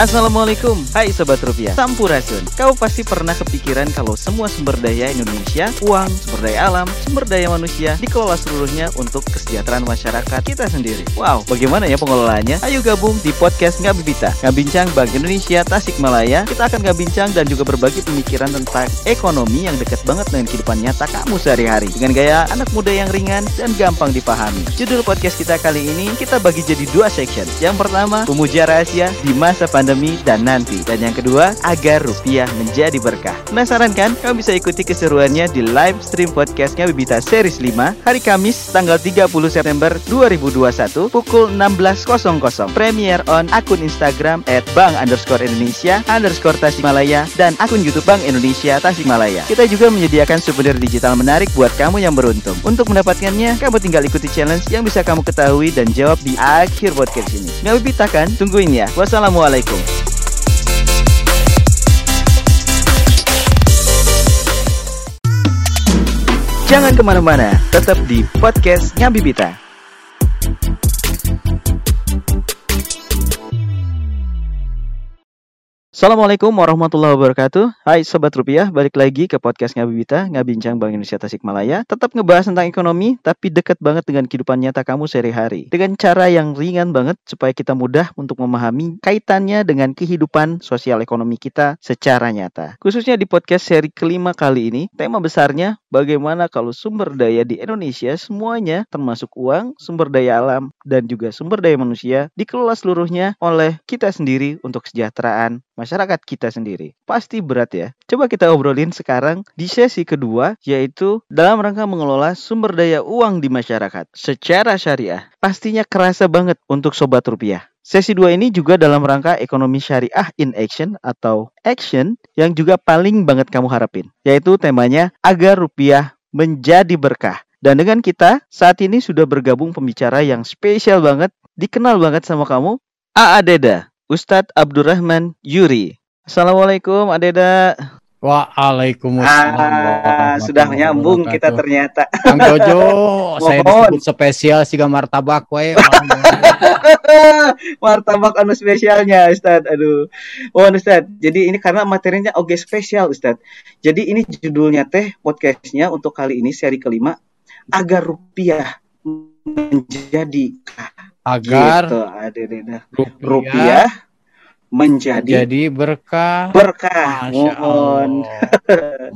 Assalamualaikum, hai Sobat Rupiah. Sampurasun Kau pasti pernah kepikiran kalau semua sumber daya Indonesia Uang, sumber daya alam, sumber daya manusia Dikelola seluruhnya untuk kesejahteraan masyarakat kita sendiri. Wow, bagaimana ya pengelolaannya? Ayo gabung di podcast Ngabibita Ngabincang Bank Indonesia Tasikmalaya Kita akan ngabincang dan juga berbagi pemikiran tentang ekonomi yang dekat banget dengan kehidupan nyata kamu sehari-hari. Dengan gaya anak muda yang ringan dan gampang dipahami. Judul podcast kita kali ini kita bagi jadi dua section. Yang pertama, pemuja rahasia di masa pandemi pandemi dan nanti. Dan yang kedua, agar rupiah menjadi berkah. Penasaran kan? Kamu bisa ikuti keseruannya di live stream podcastnya Bibita Series 5 hari Kamis tanggal 30 September 2021 pukul 16.00. Premier on akun Instagram at bank underscore Indonesia underscore Tasikmalaya dan akun Youtube Bank Indonesia Tasikmalaya. Kita juga menyediakan souvenir digital menarik buat kamu yang beruntung. Untuk mendapatkannya, kamu tinggal ikuti challenge yang bisa kamu ketahui dan jawab di akhir podcast ini. Nggak Bibita kan? Tungguin ya. Wassalamualaikum. Jangan ke mana-mana, tetap di podcast Ngabibita. Assalamualaikum warahmatullahi wabarakatuh. Hai Sobat Rupiah, balik lagi ke podcast Ngabibita Ngabincang Bank Indonesia Tasikmalaya Tetap ngebahas tentang ekonomi, tapi dekat banget dengan kehidupan nyata kamu sehari-hari. Dengan cara yang ringan banget supaya kita mudah untuk memahami kaitannya dengan kehidupan sosial ekonomi kita secara nyata. Khususnya di podcast seri kelima kali ini Tema besarnya bagaimana kalau sumber daya di Indonesia semuanya termasuk uang, sumber daya alam, dan juga sumber daya manusia dikelola seluruhnya oleh kita sendiri untuk kesejahteraan masyarakat kita sendiri. Pasti berat ya. Coba kita obrolin sekarang di sesi kedua yaitu dalam rangka mengelola sumber daya uang di masyarakat secara syariah. Pastinya kerasa banget untuk sobat rupiah. Sesi 2 ini juga dalam rangka ekonomi syariah in action atau action yang juga paling banget kamu harapin. Yaitu temanya agar rupiah menjadi berkah. Dan dengan kita saat ini sudah bergabung pembicara yang spesial banget, dikenal banget sama kamu, A Deda. Ustadz Abdurrahman Yuri. Assalamualaikum Adeda. Waalaikumsalam. Ah, sudah nyambung kita ternyata. Kang Jojo, saya disebut spesial siga martabak we. martabak anu spesialnya Ustaz. Aduh. Oh Ustaz, jadi ini karena materinya oke spesial Ustaz. Jadi ini judulnya teh podcastnya untuk kali ini seri kelima agar rupiah menjadi agar gitu, rupiah, rupiah menjadi jadi berkah. berkah. Mohon.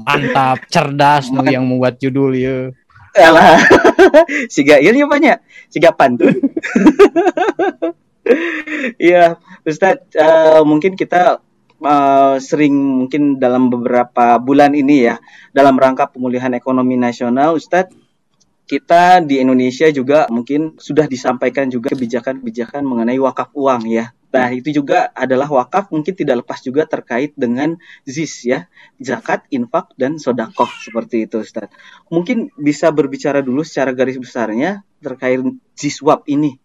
Mantap cerdas Mant yang membuat judul ya. Alah. siga ieu banyak. Siga pantun Iya, Ustaz, uh, mungkin kita uh, sering mungkin dalam beberapa bulan ini ya, dalam rangka pemulihan ekonomi nasional, Ustadz, kita di Indonesia juga mungkin sudah disampaikan juga kebijakan-kebijakan mengenai wakaf uang ya. Nah, itu juga adalah wakaf mungkin tidak lepas juga terkait dengan ZIS ya, zakat, infak, dan sodakoh seperti itu Ustaz. Mungkin bisa berbicara dulu secara garis besarnya terkait ZISWAP ini.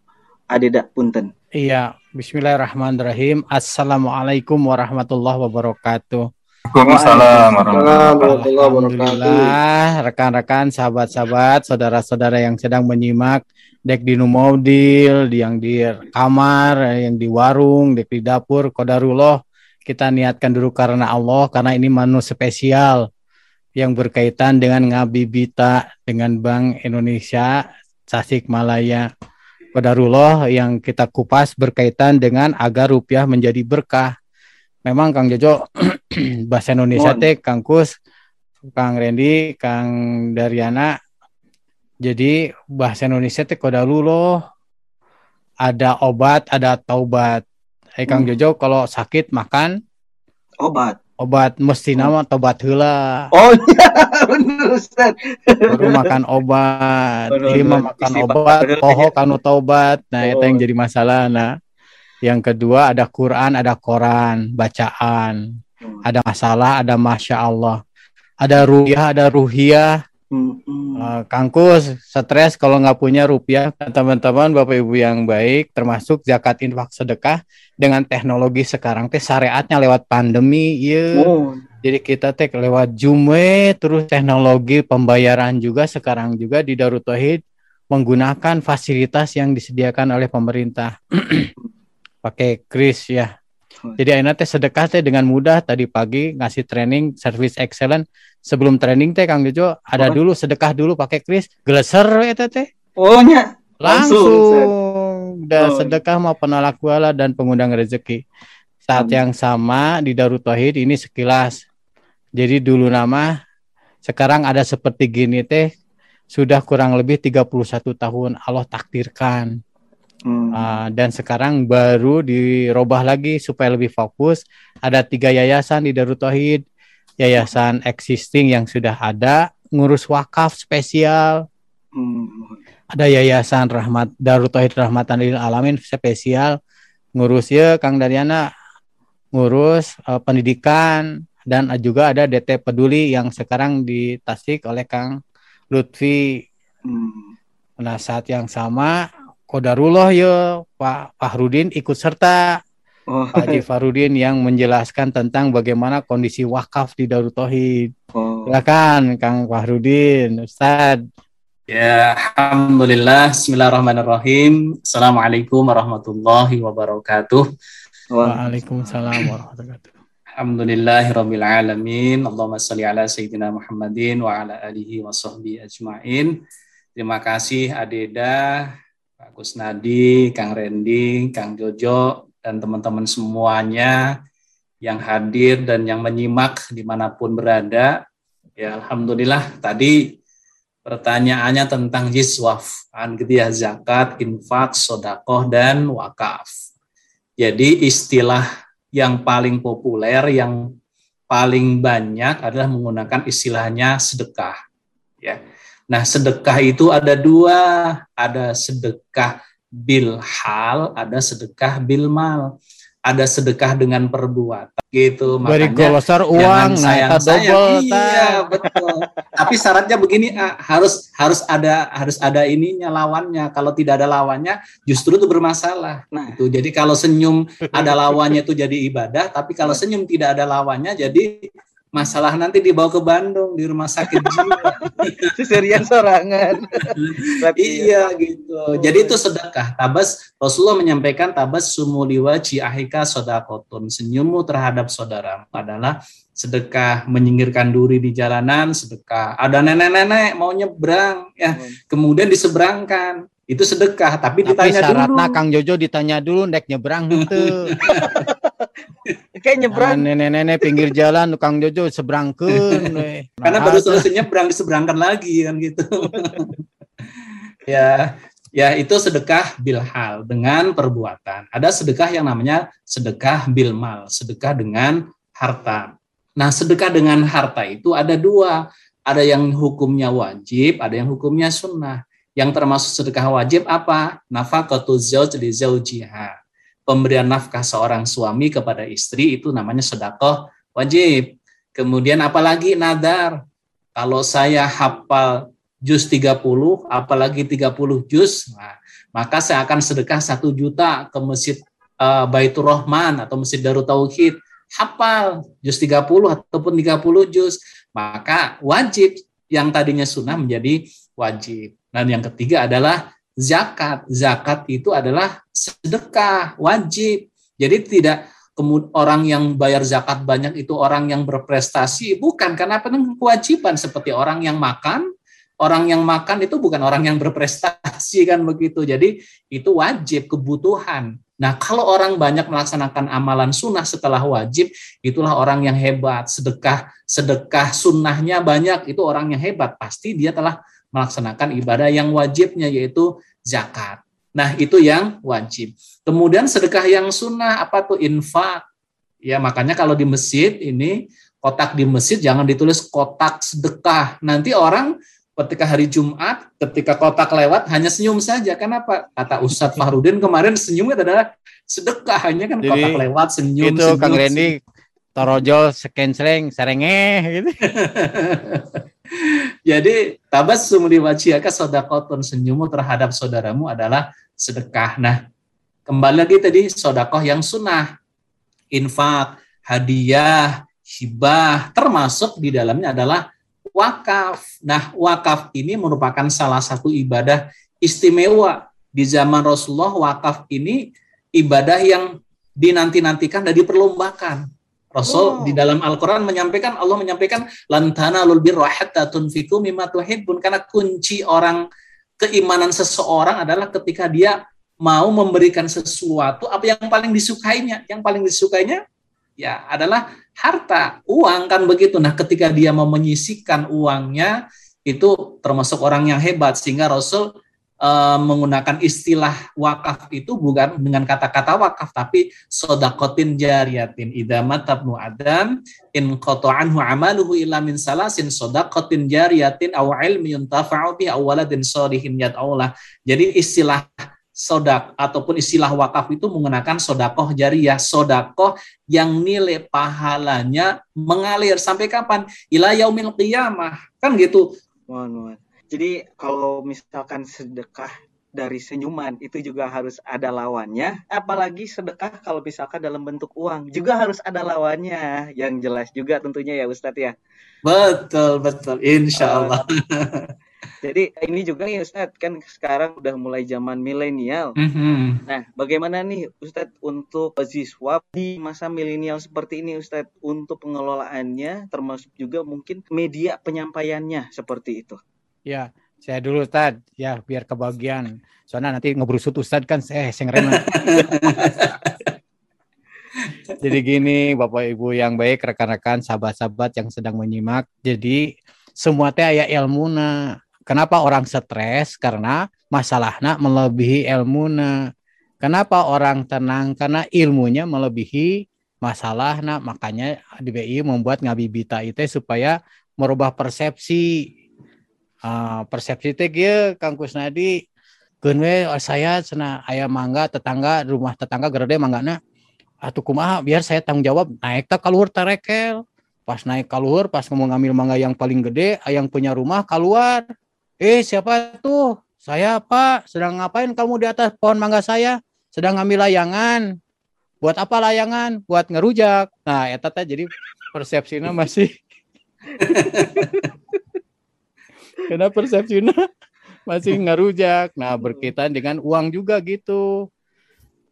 Adeda Punten. Iya, Bismillahirrahmanirrahim. Assalamualaikum warahmatullahi wabarakatuh. Waalaikumsalam warahmatullahi wabarakatuh. Rekan-rekan, sahabat-sahabat, saudara-saudara yang sedang menyimak dek di mobil, yang di kamar, yang di warung, dek di dapur, kodarullah. Kita niatkan dulu karena Allah, karena ini menu spesial yang berkaitan dengan ngabibita dengan Bank Indonesia Malaya. Kodarullah yang kita kupas berkaitan dengan agar rupiah menjadi berkah memang Kang Jojo bahasa Indonesia teh Kang Kus, Kang Randy, Kang Dariana. Jadi bahasa Indonesia teh kodalu loh. Ada obat, ada taubat. Eh Kang hmm. Jojo kalau sakit makan obat. Obat mesti nama tobat hula. Oh iya, benar Ustaz. Baru makan obat, lima makan obat, poho kanu taubat. Nah, oh. itu yang jadi masalah nah. Yang kedua ada Quran, ada Koran, bacaan. Hmm. Ada masalah, ada masya Allah. Ada rupiah, ada ruhiah. Hmm. Uh, kangkus, stres kalau nggak punya rupiah. Teman-teman, bapak ibu yang baik, termasuk zakat infak sedekah dengan teknologi sekarang teh syariatnya lewat pandemi, ya. Oh. Jadi kita teh lewat Jume, terus teknologi pembayaran juga sekarang juga di Darut Tauhid menggunakan fasilitas yang disediakan oleh pemerintah. pakai kris ya. Jadi akhirnya teh sedekah teh dengan mudah tadi pagi ngasih training service excellent sebelum training teh Kang Jojo ada oh. dulu sedekah dulu pakai kris geleser itu teh. Oh nya langsung, langsung. dan oh. sedekah mau penolak wala dan pengundang rezeki. Saat hmm. yang sama di Darut Tauhid ini sekilas. Jadi dulu nama sekarang ada seperti gini teh sudah kurang lebih 31 tahun Allah takdirkan Hmm. Uh, dan sekarang baru dirubah lagi supaya lebih fokus. Ada tiga yayasan di Darut Tauhid, yayasan existing yang sudah ada, ngurus wakaf spesial. Hmm. Ada yayasan Rahmat Darut Tauhid Rahmatan lil Alamin spesial ngurus ya Kang Daryana ngurus uh, pendidikan dan juga ada DT Peduli yang sekarang ditasik oleh Kang Lutfi. Hmm. Nah saat yang sama Kodarullah ya Pak Fahrudin ikut serta oh. Pak Haji Fahrudin yang menjelaskan tentang bagaimana kondisi wakaf di Darut Tauhid. Oh. Silakan Kang Fahrudin, Ustaz. Ya, alhamdulillah. Bismillahirrahmanirrahim. Assalamualaikum warahmatullahi wabarakatuh. Waalaikumsalam warahmatullahi wabarakatuh. Alhamdulillahirabbil alamin. Allahumma shalli ala sayyidina Muhammadin wa ala alihi wa sahbihi ajmain. Terima kasih Adeda Kusnadi, Kang Randy, Kang Jojo, dan teman-teman semuanya yang hadir dan yang menyimak di mana pun berada. Ya Alhamdulillah tadi pertanyaannya tentang jiswaf, ya, zakat, infak, sodakoh, dan wakaf. Jadi istilah yang paling populer, yang paling banyak adalah menggunakan istilahnya sedekah. Ya, Nah, sedekah itu ada dua, ada sedekah bil hal, ada sedekah bil mal. Ada sedekah dengan perbuatan gitu. Beri makanya uang sayang sayang iya betul. Tapi syaratnya begini harus harus ada harus ada ininya lawannya. Kalau tidak ada lawannya justru itu bermasalah. Nah itu jadi kalau senyum ada lawannya itu jadi ibadah tapi kalau senyum tidak ada lawannya jadi masalah nanti dibawa ke Bandung di rumah sakit jiwa. Serian sorangan. iya gitu. Jadi itu sedekah. Tabas Rasulullah menyampaikan tabas sumuliwa ahika sodakotun. Senyummu terhadap saudara adalah sedekah menyingkirkan duri di jalanan, sedekah. Ada nenek-nenek mau nyebrang, ya kemudian diseberangkan itu sedekah tapi, tapi ditanya syaratnya dulu. Kang Jojo ditanya dulu nek nyebrang itu kayak nyebrang. nenek-nenek pinggir jalan Kang Jojo seberang ke karena baru selesai nyebrang diseberangkan lagi kan gitu. Ya ya itu sedekah bilhal dengan perbuatan. Ada sedekah yang namanya sedekah bilmal sedekah dengan harta. Nah sedekah dengan harta itu ada dua. Ada yang hukumnya wajib ada yang hukumnya sunnah. Yang termasuk sedekah wajib apa? Nafaqatu zauj li zaujiha. Pemberian nafkah seorang suami kepada istri itu namanya sedekah wajib. Kemudian apalagi nadar. Kalau saya hafal juz 30, apalagi 30 juz, nah, maka saya akan sedekah satu juta ke masjid uh, Baitur Rahman atau masjid Darut Tauhid. Hafal juz 30 ataupun 30 juz, maka wajib yang tadinya sunnah menjadi wajib. Dan yang ketiga adalah zakat. Zakat itu adalah sedekah wajib. Jadi tidak orang yang bayar zakat banyak itu orang yang berprestasi, bukan karena penuh kewajiban seperti orang yang makan, orang yang makan itu bukan orang yang berprestasi kan begitu. Jadi itu wajib kebutuhan. Nah, kalau orang banyak melaksanakan amalan sunnah setelah wajib, itulah orang yang hebat. Sedekah, sedekah sunnahnya banyak, itu orang yang hebat. Pasti dia telah melaksanakan ibadah yang wajibnya yaitu zakat. Nah, itu yang wajib. Kemudian sedekah yang sunnah apa tuh infak. Ya, makanya kalau di masjid ini kotak di masjid jangan ditulis kotak sedekah. Nanti orang ketika hari Jumat, ketika kotak lewat hanya senyum saja. Kenapa? Kata Ustadz Fahrudin kemarin senyumnya adalah sedekah hanya kan Jadi, kotak lewat senyum. Itu senyum, Kang Randy torojol sekensreng serenge gitu. Jadi tabassum li wajhika sedekahun senyummu terhadap saudaramu adalah sedekah. Nah, kembali lagi tadi sodakoh yang sunnah, infak, hadiah, hibah, termasuk di dalamnya adalah wakaf. Nah, wakaf ini merupakan salah satu ibadah istimewa di zaman Rasulullah. Wakaf ini ibadah yang dinanti-nantikan dan diperlombakan. Rasul oh. di dalam Al-Quran menyampaikan, Allah menyampaikan, lantana birra hatta tunfiku mimma tuhibbun. Karena kunci orang keimanan seseorang adalah ketika dia mau memberikan sesuatu apa yang paling disukainya. Yang paling disukainya ya adalah harta, uang kan begitu. Nah, ketika dia mau menyisikan uangnya itu termasuk orang yang hebat sehingga Rasul uh, menggunakan istilah wakaf itu bukan dengan kata-kata wakaf tapi sodakotin jariyatin idama tabnu adam in anhu amaluhu illa min salasin sodakotin jariyatin aw ilmi yuntafa'u bi awaladin salihin Allah jadi istilah sodak ataupun istilah wakaf itu menggunakan sodakoh jariyah sodakoh yang nilai pahalanya mengalir. Sampai kapan? Ila yaumil qiyamah. Kan gitu jadi kalau misalkan sedekah dari senyuman itu juga harus ada lawannya. Apalagi sedekah kalau misalkan dalam bentuk uang juga harus ada lawannya. Yang jelas juga tentunya ya Ustadz ya. Betul betul, insya Allah. jadi ini juga nih Ustadz kan sekarang udah mulai zaman milenial. Mm -hmm. Nah, bagaimana nih Ustadz untuk siswa di masa milenial seperti ini Ustadz untuk pengelolaannya termasuk juga mungkin media penyampaiannya seperti itu. Ya, saya dulu Ustad, ya biar kebagian. Soalnya nanti ngebrusut Ustad kan saya sengren. Jadi gini Bapak Ibu yang baik, rekan-rekan, sahabat-sahabat yang sedang menyimak. Jadi semua teh aya na. Kenapa orang stres? Karena masalahnya melebihi na. Kenapa orang tenang? Karena ilmunya melebihi masalah. Nah, makanya di BI membuat ngabibita itu supaya merubah persepsi uh, persepsi teh Kang Kusnadi. Keun saya cina ayah mangga tetangga rumah tetangga gede manggana. Atuh kumaha biar saya tanggung jawab. Naik tak keluar tarekel pas naik keluar pas mau ngambil mangga yang paling gede yang punya rumah keluar eh siapa tuh? Saya pak. Sedang ngapain kamu di atas pohon mangga saya? Sedang ngambil layangan. Buat apa layangan? Buat ngerujak. Nah ya tata jadi persepsinya masih karena persepsinya masih ngerujak. Nah, berkaitan dengan uang juga gitu.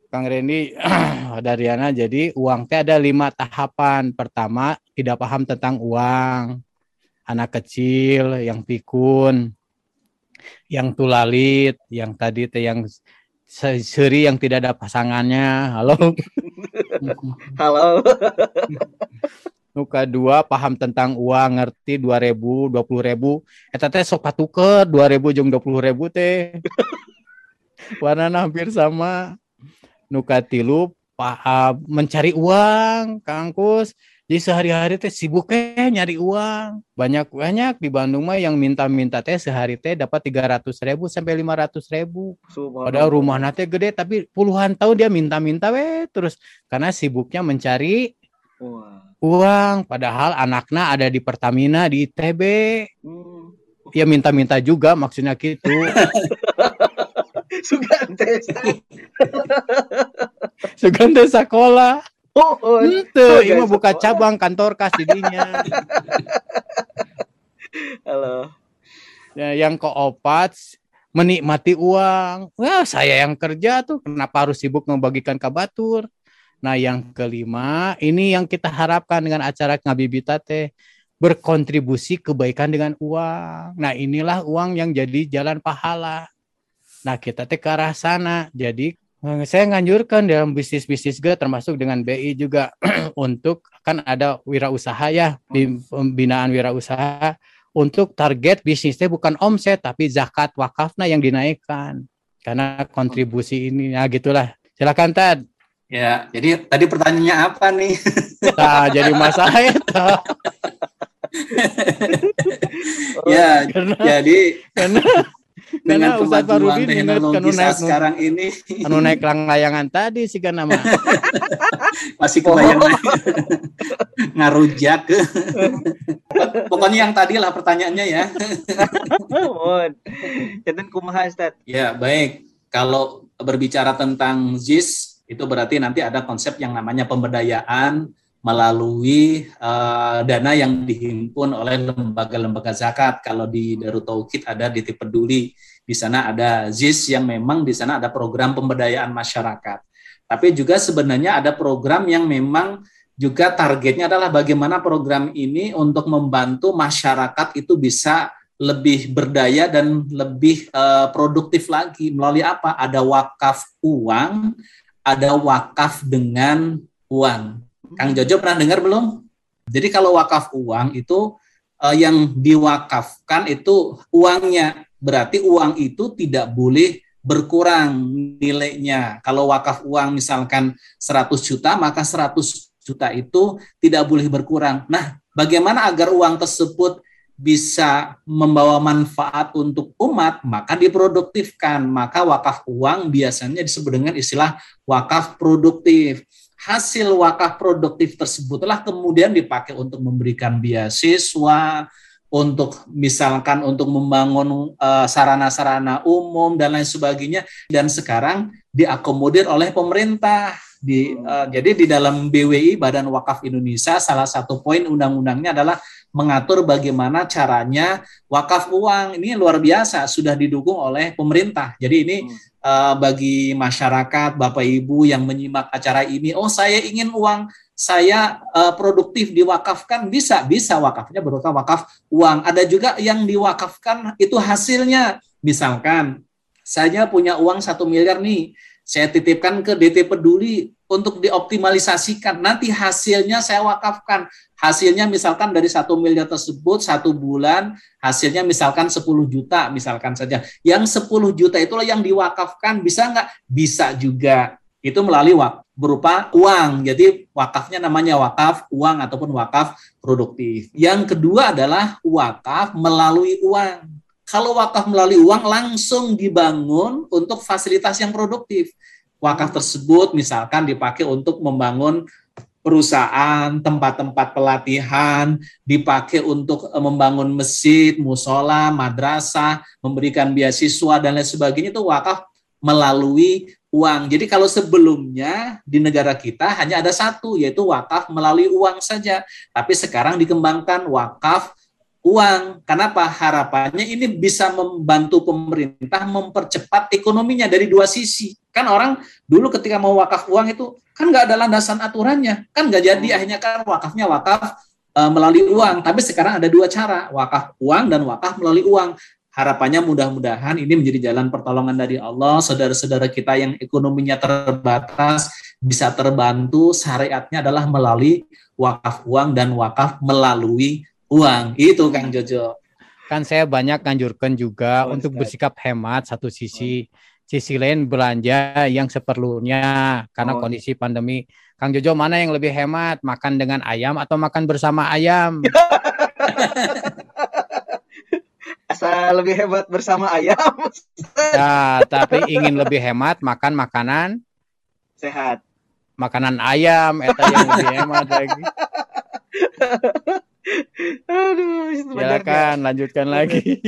Kang Randy dari Ana jadi uang teh ada lima tahapan. Pertama, tidak paham tentang uang. Anak kecil yang pikun, yang tulalit, yang tadi teh yang seri yang tidak ada pasangannya. Halo. Halo. nuka dua paham tentang uang ngerti dua ribu dua puluh ribu. Eta teh sok patuker dua ribu jeng dua puluh ribu teh. Warna hampir sama. Nuka tilu paham mencari uang kangkus. Jadi sehari-hari teh sibuk teh nyari uang. Banyak banyak di Bandung mah yang minta-minta teh sehari teh dapat tiga ratus ribu sampai lima ratus ribu. Padahal rumah nate gede tapi puluhan tahun dia minta-minta weh terus. Karena sibuknya mencari uang padahal anaknya ada di Pertamina di ITB hmm. ya minta-minta juga maksudnya gitu Sugante Sugante sekolah Oh, oh itu, oh, ini buka cabang kantor kas didinya. Halo. Ya, yang koopat menikmati uang. Wah, saya yang kerja tuh kenapa harus sibuk membagikan kabatur? Nah, yang kelima, ini yang kita harapkan dengan acara Ngabibita teh berkontribusi kebaikan dengan uang. Nah, inilah uang yang jadi jalan pahala. Nah, kita teh ke arah sana. Jadi, eh, saya nganjurkan dalam bisnis-bisnis juga termasuk dengan BI juga untuk kan ada wirausaha ya, pembinaan wirausaha untuk target bisnisnya bukan omset tapi zakat wakafnya yang dinaikkan karena kontribusi ini ya gitulah silakan Tad Ya, jadi tadi pertanyaannya apa nih? Nah, jadi masalah itu. ya, karena, jadi karena dengan karena Ustaz Farudin teknologi naik sekarang ini. anu naik layangan tadi sih kan nama masih kebayang oh. ngarujak. Pokoknya yang tadi lah pertanyaannya ya. Kumaha ya baik. Kalau berbicara tentang JIS itu berarti nanti ada konsep yang namanya pemberdayaan melalui uh, dana yang dihimpun oleh lembaga-lembaga zakat. Kalau di Darut Tauhid ada di Peduli, di sana ada ZIS yang memang di sana ada program pemberdayaan masyarakat. tapi juga sebenarnya ada program yang memang juga targetnya adalah bagaimana program ini untuk membantu masyarakat itu bisa lebih berdaya dan lebih uh, produktif lagi melalui apa? Ada wakaf uang, ada wakaf dengan uang. Kang Jojo pernah dengar belum? Jadi kalau wakaf uang itu uh, yang diwakafkan itu uangnya, berarti uang itu tidak boleh berkurang nilainya. Kalau wakaf uang misalkan 100 juta, maka 100 juta itu tidak boleh berkurang. Nah, bagaimana agar uang tersebut bisa membawa manfaat untuk umat, maka diproduktifkan. Maka wakaf uang biasanya disebut dengan istilah wakaf produktif. Hasil wakaf produktif tersebutlah kemudian dipakai untuk memberikan beasiswa, untuk misalkan untuk membangun uh, sarana-sarana umum dan lain sebagainya dan sekarang diakomodir oleh pemerintah di uh, jadi di dalam BWI Badan Wakaf Indonesia salah satu poin undang-undangnya adalah mengatur bagaimana caranya wakaf uang ini luar biasa sudah didukung oleh pemerintah. Jadi ini hmm. uh, bagi masyarakat Bapak Ibu yang menyimak acara ini, oh saya ingin uang saya uh, produktif diwakafkan bisa bisa wakafnya berupa wakaf uang. Ada juga yang diwakafkan itu hasilnya misalkan saya punya uang satu miliar nih saya titipkan ke DT Peduli untuk dioptimalisasikan. Nanti hasilnya saya wakafkan. Hasilnya misalkan dari satu miliar tersebut satu bulan hasilnya misalkan 10 juta misalkan saja. Yang 10 juta itulah yang diwakafkan bisa nggak? Bisa juga. Itu melalui wak berupa uang. Jadi wakafnya namanya wakaf uang ataupun wakaf produktif. Yang kedua adalah wakaf melalui uang kalau wakaf melalui uang langsung dibangun untuk fasilitas yang produktif. Wakaf tersebut misalkan dipakai untuk membangun perusahaan, tempat-tempat pelatihan, dipakai untuk eh, membangun masjid, musola, madrasah, memberikan beasiswa dan lain sebagainya itu wakaf melalui uang. Jadi kalau sebelumnya di negara kita hanya ada satu yaitu wakaf melalui uang saja, tapi sekarang dikembangkan wakaf uang. Kenapa? Harapannya ini bisa membantu pemerintah mempercepat ekonominya dari dua sisi. Kan orang dulu ketika mau wakaf uang itu kan nggak ada landasan aturannya, kan nggak jadi akhirnya kan wakafnya wakaf e, melalui uang. Tapi sekarang ada dua cara, wakaf uang dan wakaf melalui uang. Harapannya mudah-mudahan ini menjadi jalan pertolongan dari Allah, saudara-saudara kita yang ekonominya terbatas bisa terbantu. Syariatnya adalah melalui wakaf uang dan wakaf melalui uang. Itu Kang Jojo. Kan saya banyak kanjurkan juga oh, untuk bersikap hemat satu sisi. Oh. Sisi lain belanja yang seperlunya karena oh. kondisi pandemi. Kang Jojo mana yang lebih hemat? Makan dengan ayam atau makan bersama ayam? Asa lebih hemat bersama ayam. ya, tapi ingin lebih hemat makan makanan sehat. Makanan ayam eta yang lebih hemat lagi. Aduh, silakan lanjutkan lagi.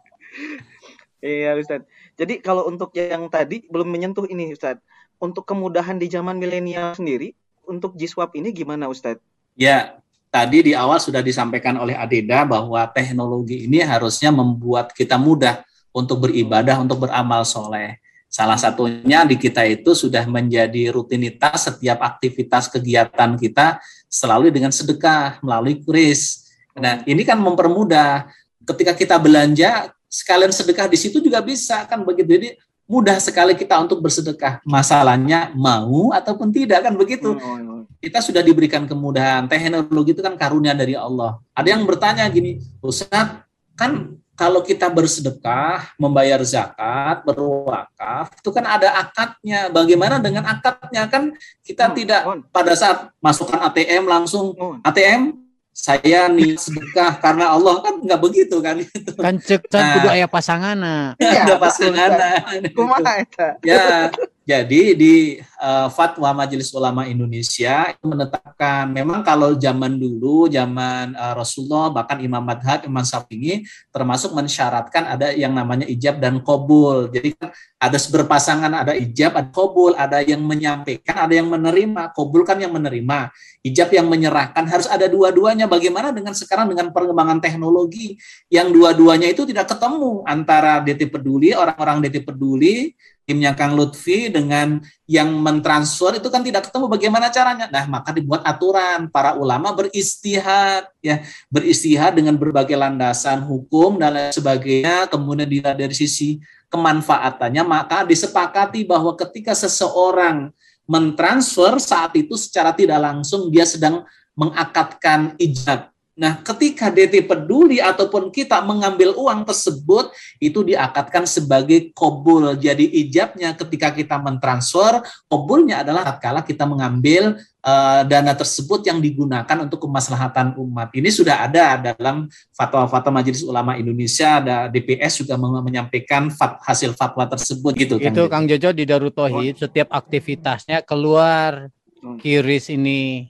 iya, Ustaz. Jadi kalau untuk yang tadi belum menyentuh ini, Ustaz. Untuk kemudahan di zaman milenial sendiri, untuk Jiswap ini gimana, Ustaz? Ya, tadi di awal sudah disampaikan oleh Adeda bahwa teknologi ini harusnya membuat kita mudah untuk beribadah, untuk beramal soleh. Salah satunya di kita itu sudah menjadi rutinitas setiap aktivitas kegiatan kita selalu dengan sedekah melalui kris. Nah, ini kan mempermudah ketika kita belanja sekalian sedekah di situ juga bisa kan begitu. Jadi mudah sekali kita untuk bersedekah. Masalahnya mau ataupun tidak kan begitu. Hmm, hmm, hmm. Kita sudah diberikan kemudahan. Teknologi itu kan karunia dari Allah. Ada yang bertanya gini, Ustaz, kan kalau kita bersedekah, membayar zakat, berwakaf, itu kan ada akadnya. Bagaimana dengan akadnya? Kan kita oh, tidak oh. pada saat masukkan ATM langsung oh. ATM saya nih sedekah karena Allah kan nggak begitu kan itu. Kan cek nah, kudu aya pasangana. Ya, ada pasangana. Kumaha Ya, jadi di uh, fatwa Majelis Ulama Indonesia menetapkan memang kalau zaman dulu zaman uh, Rasulullah bahkan Imam Madhab Imam Syafi'i termasuk mensyaratkan ada yang namanya ijab dan kobul. Jadi kan ada berpasangan ada ijab ada kobul ada yang menyampaikan ada yang menerima kobul kan yang menerima ijab yang menyerahkan harus ada dua-duanya. Bagaimana dengan sekarang dengan perkembangan teknologi yang dua-duanya itu tidak ketemu antara DT peduli orang-orang DT peduli timnya Kang Lutfi dengan yang mentransfer itu kan tidak ketemu bagaimana caranya. Nah, maka dibuat aturan. Para ulama beristihad ya, beristihad dengan berbagai landasan hukum dan lain sebagainya, kemudian dilihat dari sisi kemanfaatannya, maka disepakati bahwa ketika seseorang mentransfer saat itu secara tidak langsung dia sedang mengakatkan ijab Nah, ketika DT peduli ataupun kita mengambil uang tersebut, itu diakatkan sebagai kobul. Jadi ijabnya ketika kita mentransfer, kobulnya adalah tatkala kita mengambil uh, dana tersebut yang digunakan untuk kemaslahatan umat. Ini sudah ada dalam fatwa-fatwa Majelis Ulama Indonesia, ada DPS juga menyampaikan fat, hasil fatwa tersebut gitu. Itu Kang Jojo di Darut Tauhid, oh. setiap aktivitasnya keluar oh. kiris ini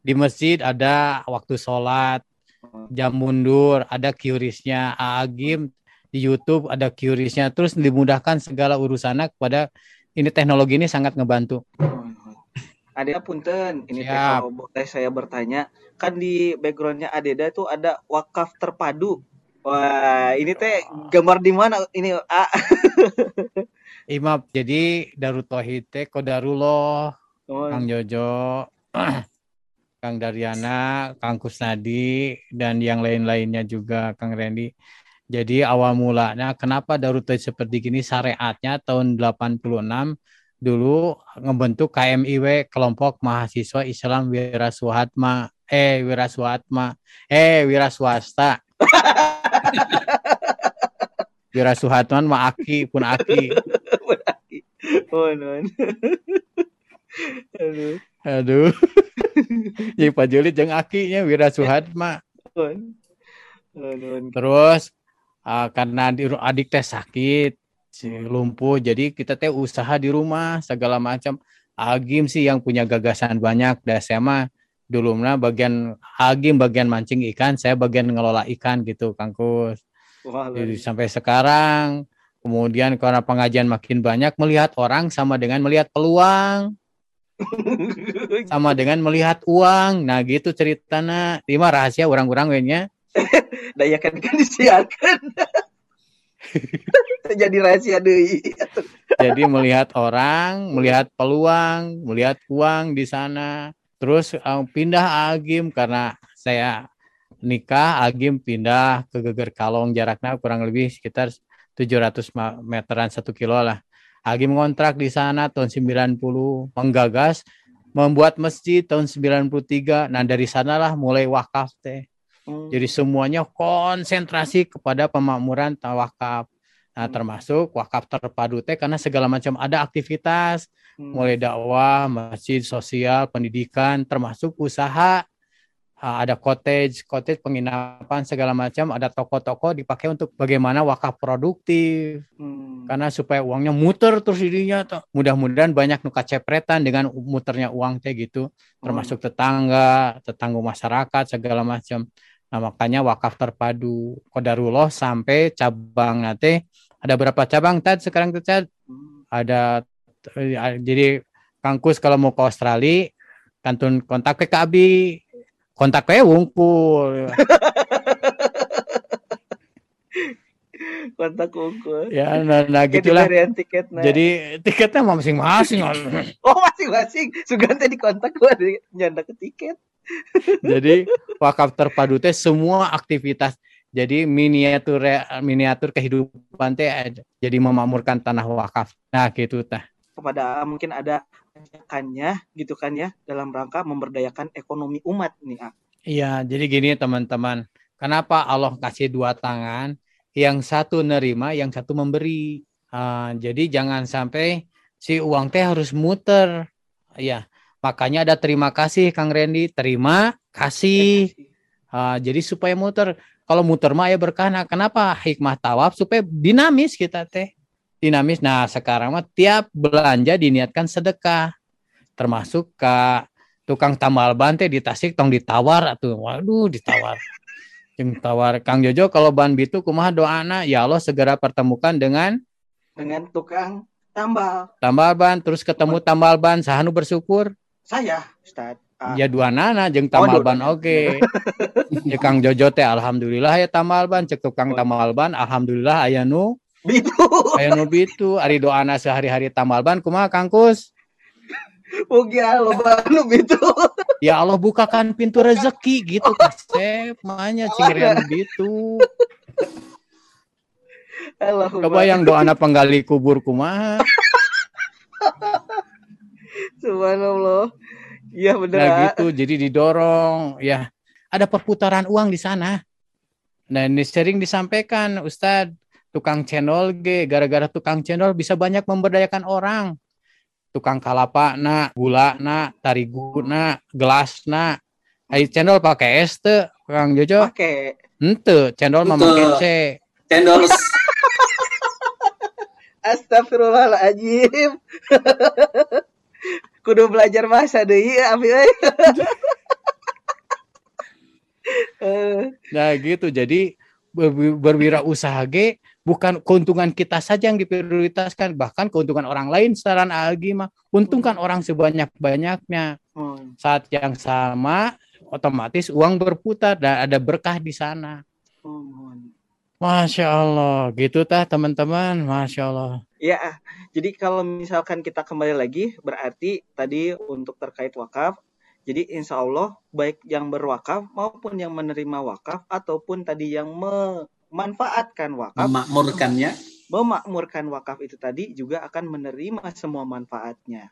di masjid ada waktu sholat, jam mundur, ada QRIS-nya. Agim di YouTube ada QRIS-nya. Terus dimudahkan segala urusannya kepada ini teknologi ini sangat ngebantu. Adeda punten, ini kalau boleh saya bertanya, kan di backgroundnya Adeda itu ada wakaf terpadu. Wah, ini teh gambar di mana ini? Ah. Imam, jadi Darut Tauhid teh Kodarullah, oh. Kang Jojo. Kang Daryana, Kang Kusnadi, dan yang lain-lainnya juga Kang Randy. Jadi awal mulanya kenapa Darut seperti gini syariatnya tahun 86 dulu ngebentuk KMIW kelompok mahasiswa Islam Wira Suhatma eh Wira Suhatma eh Wira Swasta Wira Suhatman ma Aki pun Aki. Oh, non. Aduh. Aduh. ya Pak Juli jeng akinya Wira Suhatma. Terus uh, karena di, adik teh sakit, si lumpuh, jadi kita teh usaha di rumah segala macam. Agim sih yang punya gagasan banyak, dah saya mah dulu nah bagian Agim bagian mancing ikan, saya bagian ngelola ikan gitu, Kangkus. Jadi sampai sekarang, kemudian karena pengajian makin banyak, melihat orang sama dengan melihat peluang sama dengan melihat uang. Nah, gitu ceritanya. Lima rahasia orang-orang wenya. Daya kan kan disiarkan. Jadi rahasia deh. Jadi melihat orang, melihat peluang, melihat uang di sana. Terus um, pindah Agim karena saya nikah, Agim pindah ke Geger Kalong jaraknya kurang lebih sekitar 700 meteran satu kilo lah. Agim ngontrak di sana tahun 90, menggagas membuat masjid tahun 93. Nah, dari sanalah mulai wakaf teh. Hmm. Jadi semuanya konsentrasi kepada pemakmuran tawakaf. Nah, hmm. termasuk wakaf terpadu teh karena segala macam ada aktivitas hmm. mulai dakwah, masjid, sosial, pendidikan, termasuk usaha Ah, ada cottage, cottage penginapan segala macam, ada toko-toko dipakai untuk bagaimana wakaf produktif. Hmm. Karena supaya uangnya muter terus dirinya Mudah-mudahan banyak nuka cepretan dengan muternya uang teh gitu, termasuk hmm. tetangga, tetangga masyarakat segala macam. Nah, makanya wakaf terpadu Kodarullah sampai cabang nanti ada berapa cabang tad sekarang tuh hmm. Ada eh, jadi Kangkus kalau mau ke Australia kantun kontak ke Kabi kontak kayak wungkul kontak wungkul ya nah, nah gitulah. tiket nah. jadi tiketnya masing-masing. Oh masing-masing. Sugante di kontak gua nyanda ke tiket. Jadi wakaf terpadu teh semua aktivitas. Jadi miniatur miniatur kehidupan teh jadi memakmurkan tanah wakaf. Nah gitu tah. Kepada mungkin ada kebijakannya gitu kan ya dalam rangka memberdayakan ekonomi umat nih ah. Iya, jadi gini teman-teman. Kenapa Allah kasih dua tangan? Yang satu nerima, yang satu memberi. Uh, jadi jangan sampai si uang teh harus muter. Ya, makanya ada terima kasih Kang Randy, terima kasih. Uh, jadi supaya muter. Kalau muter mah ya berkah. Nah, kenapa hikmah tawaf supaya dinamis kita teh dinamis. Nah, sekarang mah tiap belanja diniatkan sedekah. Termasuk ke tukang tambal ban teh di Tasik tong ditawar atuh. Waduh, ditawar. Yang tawar Kang Jojo kalau ban bitu kumaha doana ya Allah segera pertemukan dengan dengan tukang tambal. Tambal ban terus ketemu tambal ban sahanu bersyukur. Saya, Ustaz. Ah. Ya dua nana jeng oh, tambal oh, ban oke. Okay. ya Kang Jojo teh alhamdulillah ya tambal ban cek tukang oh. tambal ban alhamdulillah aya nu Bitu. Kayak nu bitu, ari doana sehari-hari tamal ban kumaha Kangkus? Mugi Allah banu bitu. Ya Allah bukakan pintu rezeki gitu kasep, makanya cingirian bitu. Coba yang doana penggali kubur kumaha? Subhanallah. Iya benar. Nah gitu, jadi didorong ya. Ada perputaran uang di sana. Nah ini sering disampaikan Ustadz, tukang cendol G, gara-gara tukang cendol bisa banyak memberdayakan orang. Tukang kalapa na, gula na, tarigu na, gelas na. Ayo cendol pakai es tuh, Kang Jojo? Pakai. Ente, cendol mama kece. Cendol Astagfirullahaladzim. Kudu belajar bahasa deh ya, Abi. nah gitu, jadi berwirausaha ge bukan keuntungan kita saja yang diprioritaskan, bahkan keuntungan orang lain secara algi mah untungkan orang sebanyak-banyaknya. Hmm. Saat yang sama otomatis uang berputar dan ada berkah di sana. Hmm. Masya Allah, gitu tah teman-teman, Masya Allah. Ya, jadi kalau misalkan kita kembali lagi, berarti tadi untuk terkait wakaf, jadi insya Allah baik yang berwakaf maupun yang menerima wakaf ataupun tadi yang memanfaatkan wakaf, memakmurkannya, memakmurkan wakaf itu tadi juga akan menerima semua manfaatnya.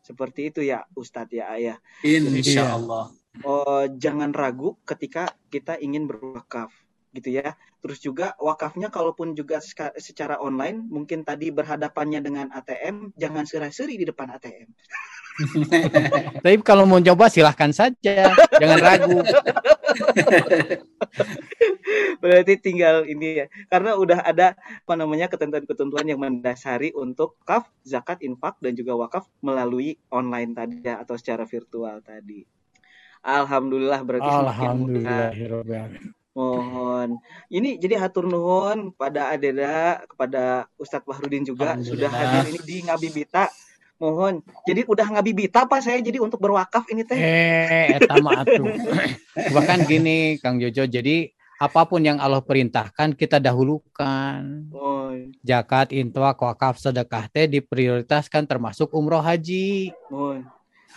Seperti itu ya Ustadz ya Ayah. Insya Allah. Oh, jangan ragu ketika kita ingin berwakaf gitu ya. Terus juga wakafnya kalaupun juga secara online mungkin tadi berhadapannya dengan ATM jangan serai-seri di depan ATM. Tapi kalau mau coba silahkan saja, jangan ragu. Berarti tinggal ini ya, karena udah ada apa namanya ketentuan-ketentuan yang mendasari untuk kaf, zakat, infak dan juga wakaf melalui online tadi ya atau secara virtual tadi. Alhamdulillah berarti Alhamdulillah Mohon. Ini jadi hatur nuhun pada Adeda, kepada Ustadz Wahrudin juga sudah hadir ini di Ngabibita. Mohon. Jadi udah ngabibita apa saya jadi untuk berwakaf ini teh? Eh, eta atuh. Bahkan gini Kang Jojo, jadi apa pun yang Allah perintahkan kita dahulukan. Oh. Zakat, infak, wakaf, sedekah teh diprioritaskan termasuk umroh haji.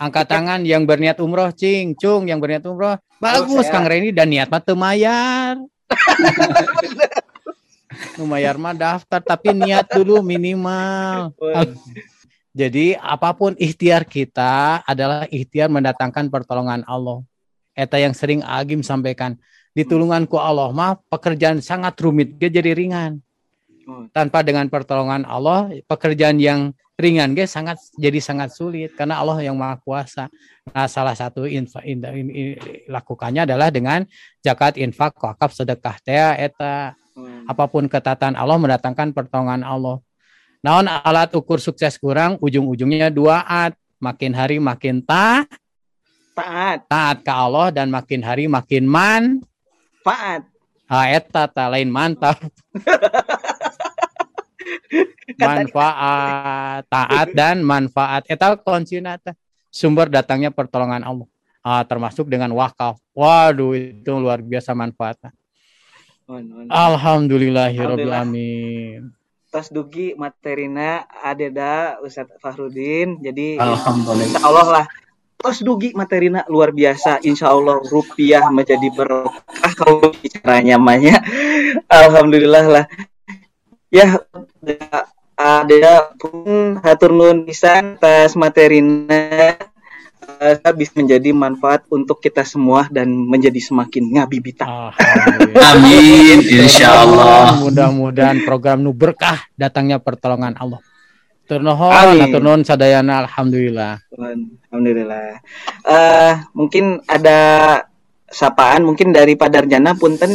Angkat tangan yang berniat umroh, cing, cung yang berniat umroh. Bagus oh, Kang Reni dan niat mah temayar. Lumayar mah daftar tapi niat dulu minimal. Jadi apa pun ikhtiar kita adalah ikhtiar mendatangkan pertolongan Allah. Eta yang sering Agim sampaikan. Ditulunganku Allah mah pekerjaan sangat rumit, dia jadi ringan. Oh. Tanpa dengan pertolongan Allah, pekerjaan yang ringan guys sangat jadi sangat sulit karena Allah yang maha kuasa. Nah, salah satu infa, in, in, in, lakukannya adalah dengan zakat, infak, wakaf, sedekah, teh, eta. Hmm. Apa pun ketatan Allah mendatangkan pertolongan Allah. Naon alat ukur sukses kurang ujung-ujungnya dua at. Makin hari makin ta taat. Taat ke Allah dan makin hari makin man faat. Ha eta ta lain mantap. manfaat, taat dan manfaat. Eta kuncinya sumber datangnya pertolongan Allah. Ah, termasuk dengan wakaf. Waduh, itu luar biasa manfaatnya. Alhamdulillahirobbilalamin tos dugi materina adeda Ustadz Fahrudin jadi Alhamdulillah Allah lah tos dugi materina luar biasa insya Allah rupiah menjadi berkah kalau caranya namanya Alhamdulillah lah ya ada pun hatur nuhun pisan atas materina uh, bisa menjadi manfaat untuk kita semua dan menjadi semakin ngabibita. Amin, insya Allah. Mudah-mudahan program nu berkah datangnya pertolongan Allah. Turnohon, turnohon sadayana, alhamdulillah. Alhamdulillah. Uh, mungkin ada sapaan mungkin dari Pak Darjana punten.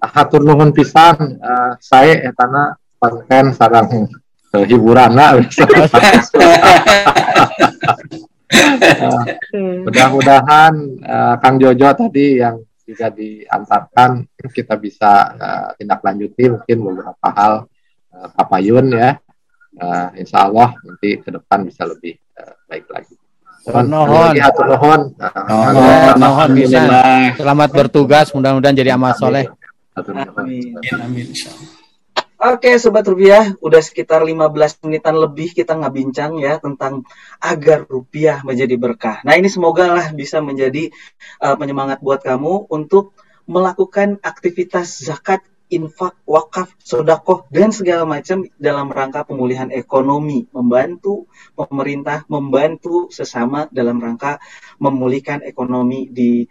Hatur nuhun pisan uh, saya etana konten sarang uh, hiburan lah. mudah-mudahan uh, Kang Jojo tadi yang juga diantarkan kita bisa uh, tindak lanjuti mungkin beberapa hal uh, kapayun ya uh, Insya Allah nanti ke depan bisa lebih uh, baik lagi. Nuhun. Nuhun bisa. Selamat bertugas, mudah-mudahan jadi amal soleh. Amin. Amin. Oke Sobat Rupiah, udah sekitar 15 menitan lebih kita nggak bincang ya tentang agar rupiah menjadi berkah. Nah ini semoga lah bisa menjadi uh, penyemangat buat kamu untuk melakukan aktivitas zakat, infak, wakaf, sodakoh, dan segala macam dalam rangka pemulihan ekonomi. Membantu pemerintah, membantu sesama dalam rangka memulihkan ekonomi di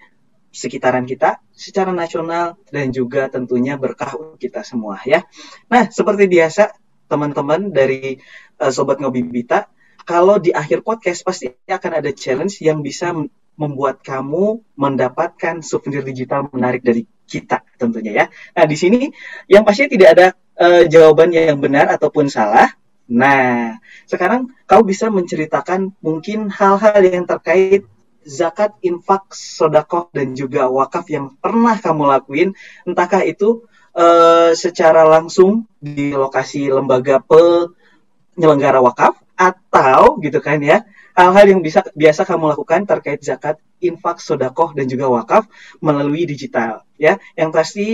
sekitaran kita secara nasional dan juga tentunya berkah untuk kita semua ya. Nah, seperti biasa teman-teman dari uh, sobat Ngobibita, kalau di akhir podcast pasti akan ada challenge yang bisa membuat kamu mendapatkan souvenir digital menarik dari kita tentunya ya. Nah, di sini yang pasti tidak ada uh, jawaban yang benar ataupun salah. Nah, sekarang kau bisa menceritakan mungkin hal-hal yang terkait zakat, infak, sodakoh, dan juga wakaf yang pernah kamu lakuin, entahkah itu uh, secara langsung di lokasi lembaga penyelenggara wakaf, atau gitu kan ya, hal-hal yang bisa biasa kamu lakukan terkait zakat, infak, sodakoh, dan juga wakaf melalui digital. ya Yang pasti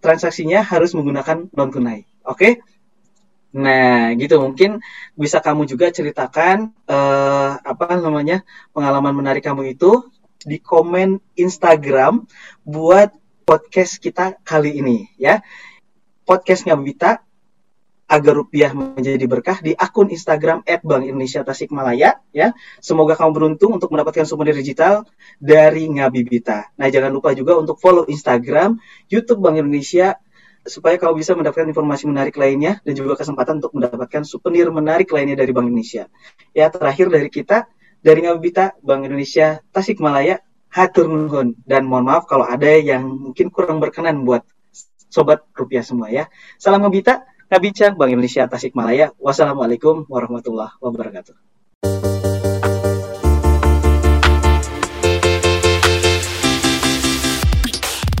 transaksinya harus menggunakan non-tunai. Oke? Okay? Nah, gitu mungkin bisa kamu juga ceritakan uh, apa namanya pengalaman menarik kamu itu di komen Instagram buat podcast kita kali ini ya. Podcast Ngabita agar rupiah menjadi berkah di akun Instagram Bank Indonesia Tasikmalaya ya. Semoga kamu beruntung untuk mendapatkan souvenir digital dari Ngabibita. Nah, jangan lupa juga untuk follow Instagram, YouTube Bank Indonesia supaya kau bisa mendapatkan informasi menarik lainnya dan juga kesempatan untuk mendapatkan souvenir menarik lainnya dari Bank Indonesia. Ya, terakhir dari kita dari Ngabita Bank Indonesia Tasikmalaya hatur nuhun dan mohon maaf kalau ada yang mungkin kurang berkenan buat sobat rupiah semua ya. Salam Ngabita, Ngabincang Bank Indonesia Tasikmalaya. Wassalamualaikum warahmatullahi wabarakatuh.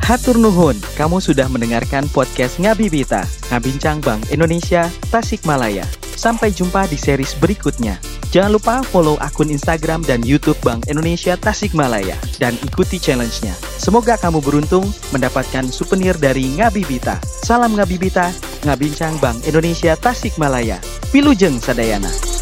Hatur Nuhun, kamu sudah mendengarkan podcast Ngabibita, Ngabincang Bank Indonesia, Tasikmalaya. Sampai jumpa di series berikutnya. Jangan lupa follow akun Instagram dan YouTube Bank Indonesia Tasikmalaya dan ikuti challenge-nya. Semoga kamu beruntung mendapatkan souvenir dari Ngabibita. Salam Ngabibita, Ngabincang Bank Indonesia Tasikmalaya. Wilujeng Sadayana.